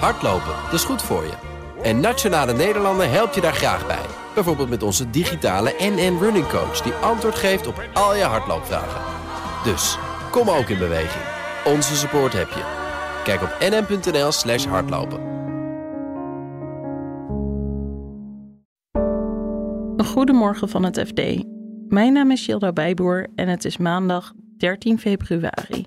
Hardlopen, dat is goed voor je. En Nationale Nederlanden helpt je daar graag bij. Bijvoorbeeld met onze digitale NN Running Coach... die antwoord geeft op al je hardloopvragen. Dus, kom ook in beweging. Onze support heb je. Kijk op nn.nl slash hardlopen. Goedemorgen van het FD. Mijn naam is Jilda Bijboer en het is maandag 13 februari.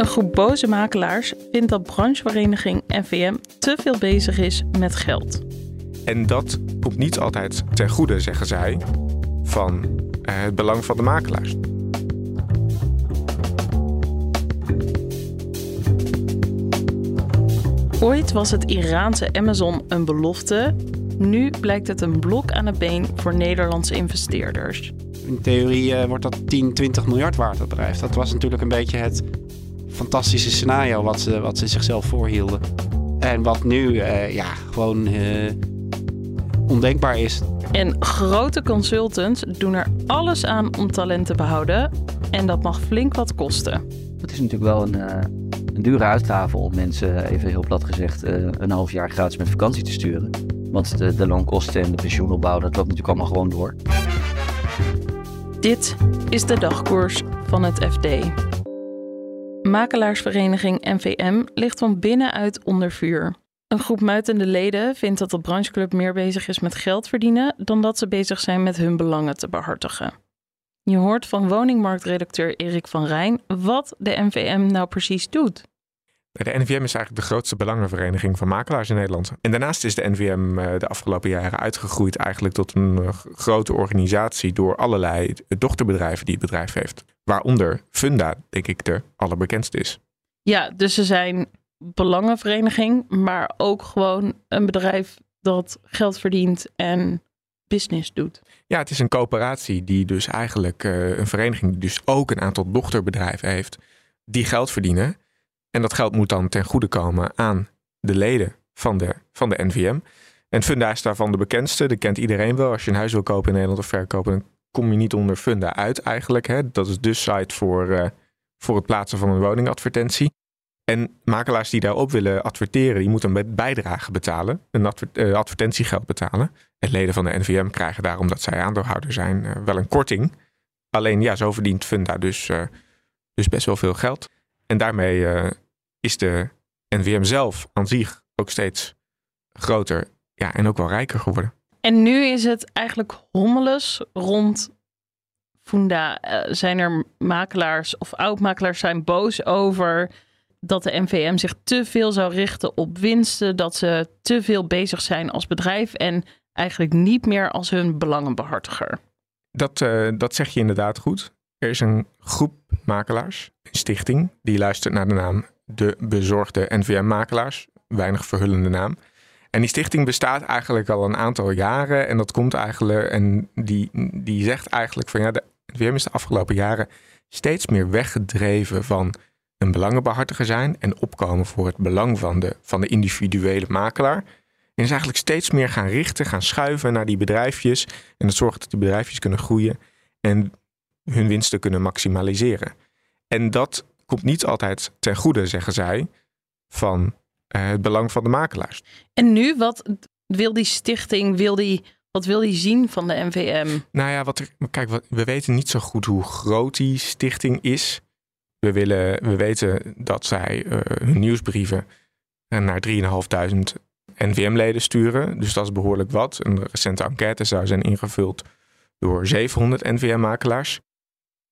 Een groep boze makelaars vindt dat branchevereniging NVM te veel bezig is met geld. En dat komt niet altijd ten goede, zeggen zij, van eh, het belang van de makelaars. Ooit was het Iraanse Amazon een belofte. Nu blijkt het een blok aan het been voor Nederlandse investeerders. In theorie uh, wordt dat 10, 20 miljard waard, dat bedrijf. Dat was natuurlijk een beetje het fantastische scenario wat ze, wat ze zichzelf voorhielden. En wat nu uh, ja, gewoon uh, ondenkbaar is. En grote consultants doen er alles aan om talent te behouden. En dat mag flink wat kosten. Het is natuurlijk wel een, uh, een dure uitgave om mensen, even heel plat gezegd, een half jaar gratis met vakantie te sturen. Want de, de loonkosten en de pensioenopbouw, dat loopt natuurlijk allemaal gewoon door. Dit is de dagkoers van het FD. Makelaarsvereniging NVM ligt van binnenuit onder vuur. Een groep muitende leden vindt dat de brancheclub meer bezig is met geld verdienen dan dat ze bezig zijn met hun belangen te behartigen. Je hoort van woningmarktredacteur Erik van Rijn wat de NVM nou precies doet. De NVM is eigenlijk de grootste belangenvereniging van makelaars in Nederland. En daarnaast is de NVM eh, de afgelopen jaren uitgegroeid eigenlijk tot een eh, grote organisatie door allerlei dochterbedrijven die het bedrijf heeft. Waaronder Funda, denk ik, de allerbekendste is. Ja, dus ze zijn belangenvereniging, maar ook gewoon een bedrijf dat geld verdient en business doet. Ja, het is een coöperatie die dus eigenlijk uh, een vereniging die dus ook een aantal dochterbedrijven heeft die geld verdienen. En dat geld moet dan ten goede komen aan de leden van de, van de NVM. En Funda is daarvan de bekendste. Dat kent iedereen wel. Als je een huis wil kopen in Nederland of verkopen, dan kom je niet onder Funda uit eigenlijk. Hè. Dat is de site voor, uh, voor het plaatsen van een woningadvertentie. En makelaars die daarop willen adverteren, die moeten een bijdrage betalen, een uh, advertentiegeld betalen. En leden van de NVM krijgen daarom dat zij aandeelhouder zijn uh, wel een korting. Alleen ja, zo verdient Funda dus, dus best wel veel geld. En daarmee is de NVM zelf aan zich ook steeds groter ja, en ook wel rijker geworden. En nu is het eigenlijk hommeles rond Funda. Uh, zijn er makelaars of oud-makelaars zijn boos over dat de NVM zich te veel zou richten op winsten, dat ze te veel bezig zijn als bedrijf en eigenlijk niet meer als hun belangenbehartiger. Dat, uh, dat zeg je inderdaad goed. Er is een groep makelaars, een stichting, die luistert naar de naam De Bezorgde NVM-makelaars. Weinig verhullende naam. En die stichting bestaat eigenlijk al een aantal jaren. En dat komt eigenlijk. En die, die zegt eigenlijk van ja, de NVM is de afgelopen jaren steeds meer weggedreven van een belangenbehartiger zijn en opkomen voor het belang van de, van de individuele makelaar. En is eigenlijk steeds meer gaan richten, gaan schuiven naar die bedrijfjes. En dat zorgt dat die bedrijfjes kunnen groeien en hun winsten kunnen maximaliseren. En dat komt niet altijd ten goede, zeggen zij, van het belang van de makelaars. En nu, wat wil die stichting, wil die, wat wil die zien van de NVM? Nou ja, wat er, kijk, wat, we weten niet zo goed hoe groot die stichting is. We, willen, we weten dat zij uh, hun nieuwsbrieven naar 3.500 NVM-leden sturen. Dus dat is behoorlijk wat. Een recente enquête zou zijn ingevuld door 700 NVM-makelaars.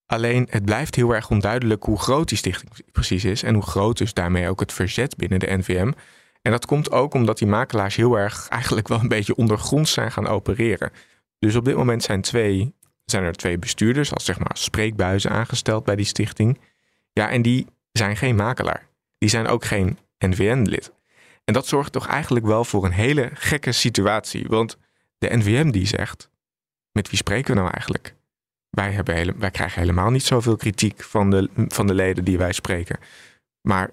Alleen het blijft heel erg onduidelijk hoe groot die stichting precies is en hoe groot dus daarmee ook het verzet binnen de NVM. En dat komt ook omdat die makelaars heel erg eigenlijk wel een beetje ondergronds zijn gaan opereren. Dus op dit moment zijn, twee, zijn er twee bestuurders als zeg maar spreekbuizen aangesteld bij die stichting. Ja, en die zijn geen makelaar. Die zijn ook geen NVM-lid. En dat zorgt toch eigenlijk wel voor een hele gekke situatie. Want de NVM die zegt, met wie spreken we nou eigenlijk? Wij, hebben hele, wij krijgen helemaal niet zoveel kritiek van de, van de leden die wij spreken. Maar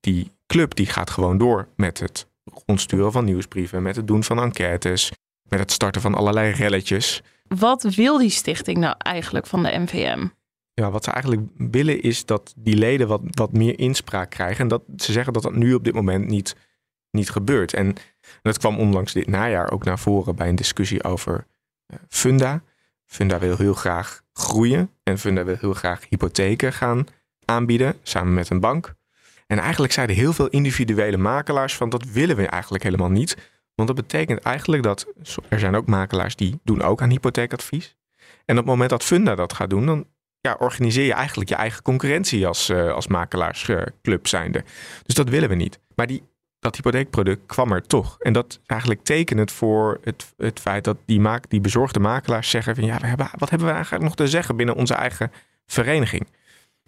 die club die gaat gewoon door met het rondsturen van nieuwsbrieven, met het doen van enquêtes, met het starten van allerlei relletjes. Wat wil die stichting nou eigenlijk van de NVM? ja, wat ze eigenlijk willen is dat die leden wat, wat meer inspraak krijgen. En dat ze zeggen dat dat nu op dit moment niet, niet gebeurt. En dat kwam onlangs dit najaar ook naar voren bij een discussie over uh, Funda. Funda wil heel graag groeien en Funda wil heel graag hypotheken gaan aanbieden samen met een bank. En eigenlijk zeiden heel veel individuele makelaars van dat willen we eigenlijk helemaal niet. Want dat betekent eigenlijk dat er zijn ook makelaars die doen ook aan hypotheekadvies. En op het moment dat Funda dat gaat doen, dan ja, organiseer je eigenlijk je eigen concurrentie als, uh, als makelaarsclub zijnde. Dus dat willen we niet. Maar die, dat hypotheekproduct kwam er toch. En dat is eigenlijk tekenend voor het, het feit dat die, die bezorgde makelaars zeggen van ja, we hebben, wat hebben we eigenlijk nog te zeggen binnen onze eigen vereniging?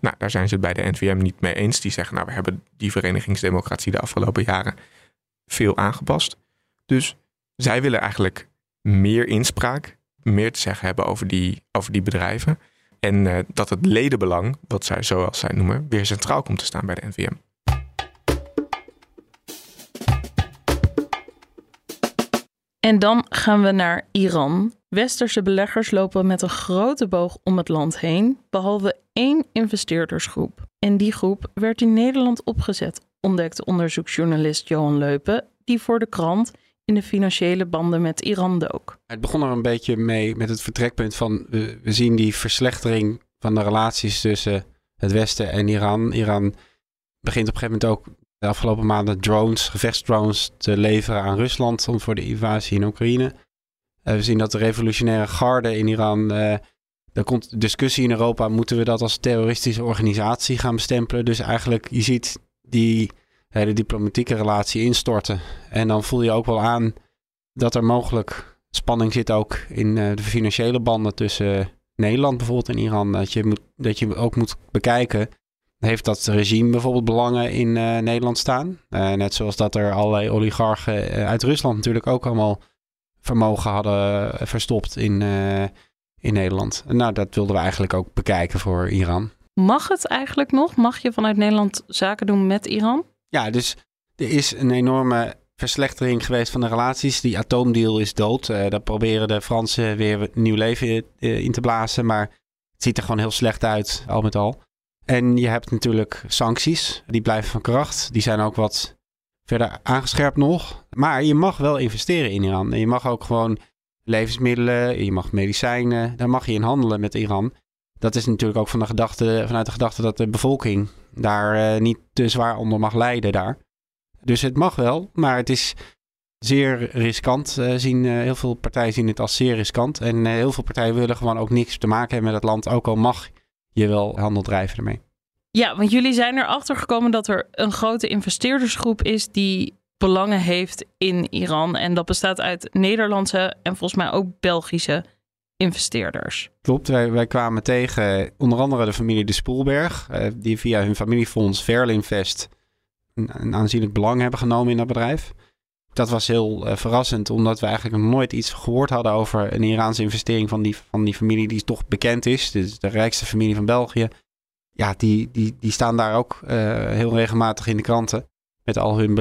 Nou, daar zijn ze het bij de NVM niet mee eens. Die zeggen nou, we hebben die verenigingsdemocratie de afgelopen jaren veel aangepast. Dus zij willen eigenlijk meer inspraak, meer te zeggen hebben over die, over die bedrijven. En uh, dat het ledenbelang, wat zij zoals zij noemen, weer centraal komt te staan bij de NVM. En dan gaan we naar Iran. Westerse beleggers lopen met een grote boog om het land heen, behalve één investeerdersgroep. En die groep werd in Nederland opgezet, ontdekte onderzoeksjournalist Johan Leupen, die voor de krant in de financiële banden met Iran dook. Het begon er een beetje mee met het vertrekpunt van we, we zien die verslechtering van de relaties tussen het Westen en Iran. Iran begint op een gegeven moment ook de afgelopen maanden drones, gevechtsdrones te leveren aan Rusland om voor de invasie in Oekraïne. Uh, we zien dat de revolutionaire garde in Iran. Uh, er komt discussie in Europa: moeten we dat als terroristische organisatie gaan bestempelen? Dus eigenlijk, je ziet die hele diplomatieke relatie instorten. En dan voel je ook wel aan dat er mogelijk spanning zit ook in uh, de financiële banden tussen Nederland bijvoorbeeld en Iran. Dat je, moet, dat je ook moet bekijken. Heeft dat regime bijvoorbeeld belangen in uh, Nederland staan? Uh, net zoals dat er allerlei oligarchen uit Rusland natuurlijk ook allemaal vermogen hadden verstopt in, in Nederland. Nou, dat wilden we eigenlijk ook bekijken voor Iran. Mag het eigenlijk nog? Mag je vanuit Nederland zaken doen met Iran? Ja, dus er is een enorme verslechtering geweest van de relaties. Die atoomdeal is dood. Uh, daar proberen de Fransen weer nieuw leven in te blazen. Maar het ziet er gewoon heel slecht uit, al met al. En je hebt natuurlijk sancties. Die blijven van kracht. Die zijn ook wat verder aangescherpt nog. Maar je mag wel investeren in Iran. En je mag ook gewoon levensmiddelen, je mag medicijnen. Daar mag je in handelen met Iran. Dat is natuurlijk ook van de gedachte, vanuit de gedachte dat de bevolking daar uh, niet te zwaar onder mag lijden daar. Dus het mag wel, maar het is zeer riskant. Uh, zien, uh, heel veel partijen zien het als zeer riskant. En heel veel partijen willen gewoon ook niks te maken hebben met het land. Ook al mag je wel handel drijven ermee. Ja, want jullie zijn erachter gekomen dat er een grote investeerdersgroep is die belangen heeft in Iran. En dat bestaat uit Nederlandse en volgens mij ook Belgische investeerders. Klopt, wij, wij kwamen tegen onder andere de familie De Spoelberg, uh, die via hun familiefonds Verlinvest een, een, aanzienlijk belang hebben genomen in dat bedrijf. Dat was heel uh, verrassend, omdat we eigenlijk nog nooit iets gehoord hadden over een Iraanse investering van die, van die familie die toch bekend is. Dus de rijkste familie van België. Ja, die, die, die staan daar ook uh, heel regelmatig in de kranten met al hun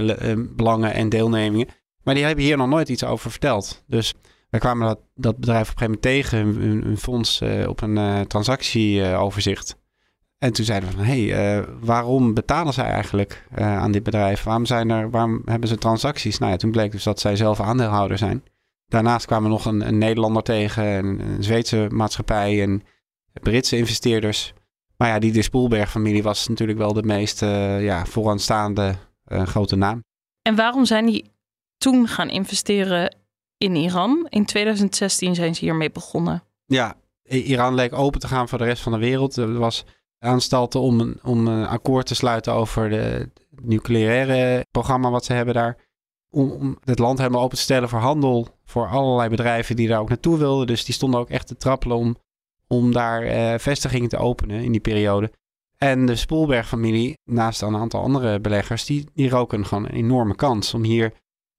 belangen en deelnemingen. Maar die hebben hier nog nooit iets over verteld. Dus wij kwamen dat, dat bedrijf op een gegeven moment tegen, hun, hun fonds, op een transactieoverzicht. En toen zeiden we van, hé, hey, uh, waarom betalen zij eigenlijk aan dit bedrijf? Waarom, zijn er, waarom hebben ze transacties? Nou ja, toen bleek dus dat zij zelf aandeelhouder zijn. Daarnaast kwamen we nog een, een Nederlander tegen, een, een, Zweedse maatschappij en Britse investeerders. Maar ja, die de Spoelberg-familie was natuurlijk wel de meest ja, vooraanstaande grote naam. En waarom zijn die toen gaan investeren in Iran. In 2016 zijn ze hiermee begonnen. Ja, Iran leek open te gaan voor de rest van de wereld. Er was aanstalten om een, om een akkoord te sluiten over de nucleaire programma wat ze hebben daar. Om, het land helemaal open te stellen voor handel. Voor allerlei bedrijven die daar ook naartoe wilden. Dus die stonden ook echt te trappelen om, om daar uh, vestigingen te openen in die periode. En de Spoelberg-familie, naast een aantal andere beleggers, die, die roken gewoon een enorme kans om hier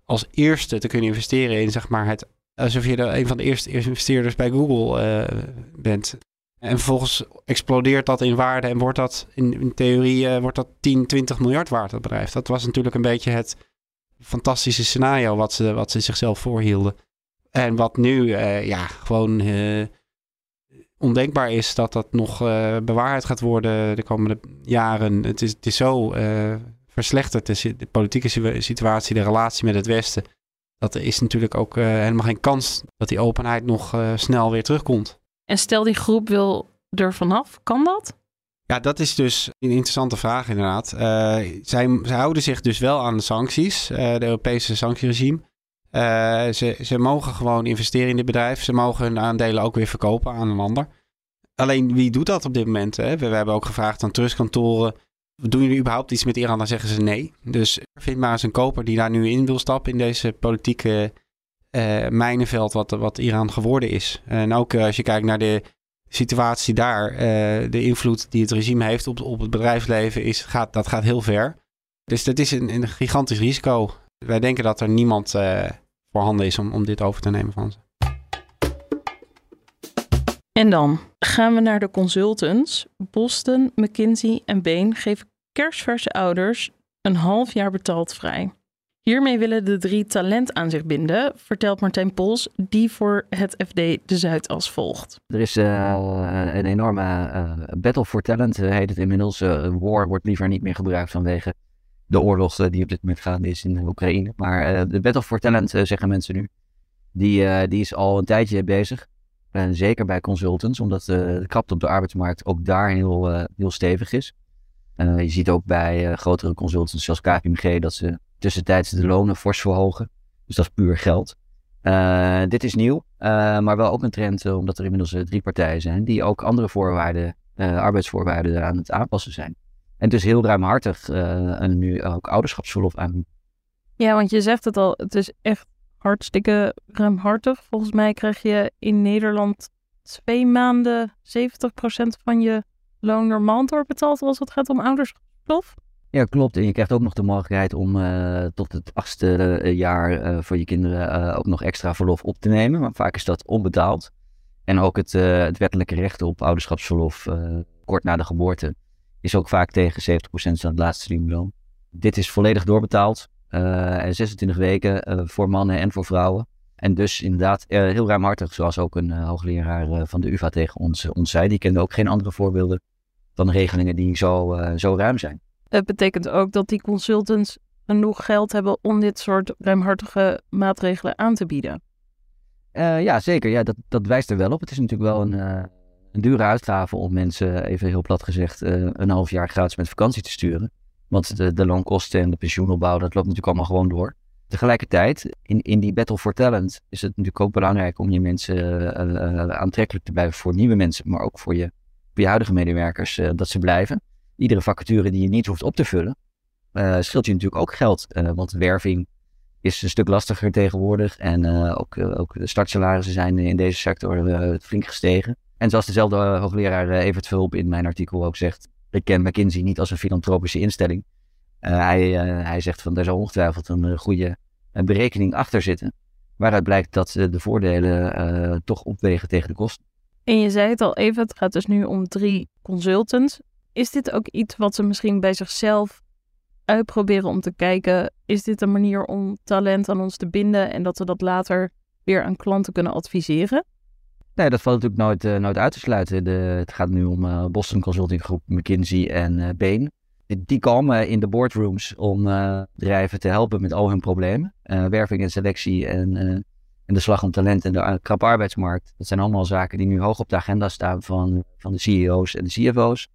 als eerste te kunnen investeren in zeg maar het alsof je de, een van de eerste, eerste investeerders bij Google uh, bent. En vervolgens explodeert dat in waarde en wordt dat in, in theorie uh, wordt dat 10, 20 miljard waard, dat bedrijf. Dat was natuurlijk een beetje het fantastische scenario wat ze, wat ze zichzelf voorhielden. En wat nu uh, ja, gewoon ondenkbaar is dat dat nog bewaarheid gaat worden de komende jaren. Het is, het is zo verslechterd, de, de, politieke situatie, de relatie met het Westen. Dat er is natuurlijk ook helemaal geen kans dat die openheid nog snel weer terugkomt. En stel die groep wil er vanaf, kan dat? Ja, dat is dus een interessante vraag inderdaad. zij, zij houden zich dus wel aan de sancties, de Europese sanctieregime. Uh, ze, ze mogen gewoon investeren in dit bedrijf. Ze mogen hun aandelen ook weer verkopen aan een ander. Alleen wie doet dat op dit moment? Hè? We, we, hebben ook gevraagd aan trustkantoren. Doen jullie überhaupt iets met Iran? Dan zeggen ze nee. Dus vind maar eens een koper die daar nu in wil stappen in deze politieke uh, mijnenveld wat, wat Iran geworden is. En ook uh, als je kijkt naar de situatie daar, uh, de invloed die het regime heeft op, op het bedrijfsleven, is, gaat, dat gaat heel ver. Dus dat is een, een gigantisch risico. Wij denken dat er niemand voorhanden is om, om dit over te nemen van ze. En dan gaan we naar de consultants. Boston, McKinsey en Bain geven kerstverse ouders een half jaar betaald vrij. Hiermee willen de drie talent aan zich binden, vertelt Martijn Pols, die voor het FD de Zuidas volgt. Er is uh, een enorme uh, battle for talent, uh, heet het inmiddels. war wordt liever niet meer gebruikt vanwege de oorlog die op dit moment gaande is in Oekraïne. Maar de battle for talent, zeggen mensen nu, die, die is al een tijdje bezig. Zeker bij consultants, omdat de krapte op de arbeidsmarkt ook daar heel, heel stevig is. je ziet ook bij grotere consultants zoals KPMG dat ze tussentijds de lonen fors verhogen. Dus dat is puur geld. Uh, dit is nieuw, uh, maar wel ook een trend, uh, omdat er inmiddels drie partijen zijn die ook andere voorwaarden, arbeidsvoorwaarden aan het aanpassen zijn. En dus heel ruimhartig en nu ook ouderschapsverlof aan. Ja, want je zegt het al, het is echt hartstikke ruimhartig. Volgens mij krijg je in Nederland twee maanden 70% van je loon normaal doorbetaald als het gaat om ouderschapsverlof. Ja, klopt. En je krijgt ook nog de mogelijkheid om uh, tot het achtste uh, jaar uh, voor je kinderen ook nog extra verlof op te nemen. Maar vaak is dat onbetaald. En ook het, het wettelijke recht op ouderschapsverlof kort na de geboorte is ook vaak tegen 70% van het laatste minimumloon. Dit is volledig doorbetaald. en 26 weken voor mannen en voor vrouwen. En dus inderdaad heel ruimhartig, zoals ook een hoogleraar van de UvA tegen ons, ons zei. Die kende ook geen andere voorbeelden dan regelingen die zo, zo ruim zijn. Het betekent ook dat die consultants genoeg geld hebben om dit soort ruimhartige maatregelen aan te bieden. Uh, ja, zeker. Ja, dat, dat wijst er wel op. Het is natuurlijk wel een, uh, een dure uitgave om mensen, even heel plat gezegd, uh, een half jaar gratis met vakantie te sturen. Want de, de loonkosten en de pensioenopbouw, dat loopt natuurlijk allemaal gewoon door. Tegelijkertijd, in, in die battle for talent is het natuurlijk ook belangrijk om je mensen aantrekkelijk te blijven voor nieuwe mensen, maar ook voor je, voor je huidige medewerkers, dat ze blijven iedere vacature die je niet hoeft op te vullen, uh, scheelt je natuurlijk ook geld. Uh, want werving is een stuk lastiger tegenwoordig. En uh, ook, ook de startsalarissen zijn in deze sector flink gestegen. En zoals dezelfde hoogleraar Evert Vulp in mijn artikel ook zegt, ik ken McKinsey niet als een filantropische instelling. hij, hij zegt van daar zal ongetwijfeld een goede berekening achter zitten. Waaruit blijkt dat de voordelen toch opwegen tegen de kosten. En je zei het al even, het gaat dus nu om drie consultants. Is dit ook iets wat ze misschien bij zichzelf uitproberen om te kijken, is dit een manier om talent aan ons te binden en dat we dat later weer aan klanten kunnen adviseren? Nee, dat valt natuurlijk nooit, uh, nooit uit te sluiten. De, het gaat nu om uh, Boston Consulting Groep, McKinsey en uh, Bain. Die komen in de boardrooms om bedrijven te helpen met al hun problemen. werving en selectie en, en de slag om talent en de krappe arbeidsmarkt. Dat zijn allemaal zaken die nu hoog op de agenda staan van, van de CEO's en de CFO's.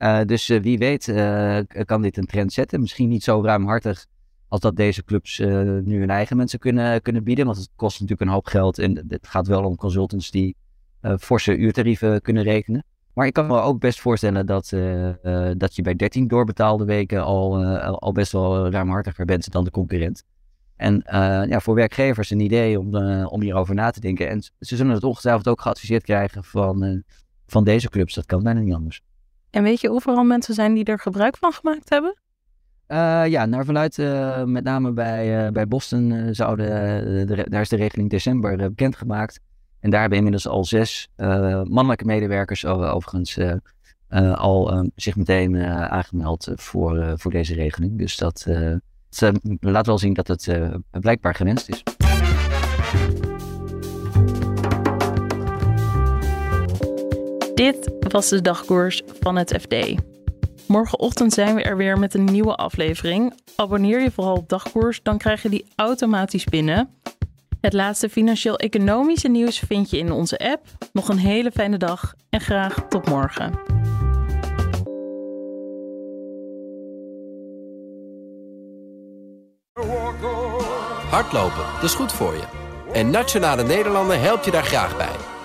Uh, dus uh, wie weet uh, kan dit een trend zetten. Misschien niet zo ruimhartig als dat deze clubs nu hun eigen mensen kunnen, kunnen bieden. Want het kost natuurlijk een hoop geld. En het gaat wel om consultants die forse uurtarieven kunnen rekenen. Maar ik kan me ook best voorstellen dat, dat je bij 13 doorbetaalde weken al, al best wel ruimhartiger bent dan de concurrent. En ja, voor werkgevers een idee om, om hierover na te denken. En ze zullen het ongetwijfeld ook geadviseerd krijgen van, van deze clubs. Dat kan bijna niet anders. En weet je hoeveel mensen zijn die er gebruik van gemaakt hebben? Uh, ja, naar verluid, uh, met name bij, uh, bij Boston, zouden, de, daar is de regeling december bekendgemaakt. En daar hebben inmiddels al zes mannelijke medewerkers overigens al zich meteen aangemeld voor, voor deze regeling. Dus dat laat wel zien dat het blijkbaar gewenst is. Dit was de dagkoers van het FD. Morgenochtend zijn we er weer met een nieuwe aflevering. Abonneer je vooral op dagkoers, dan krijg je die automatisch binnen. Het laatste financieel-economische nieuws vind je in onze app. Nog een hele fijne dag en graag tot morgen. Hardlopen, dat is goed voor je. En Nationale Nederlanden helpt je daar graag bij.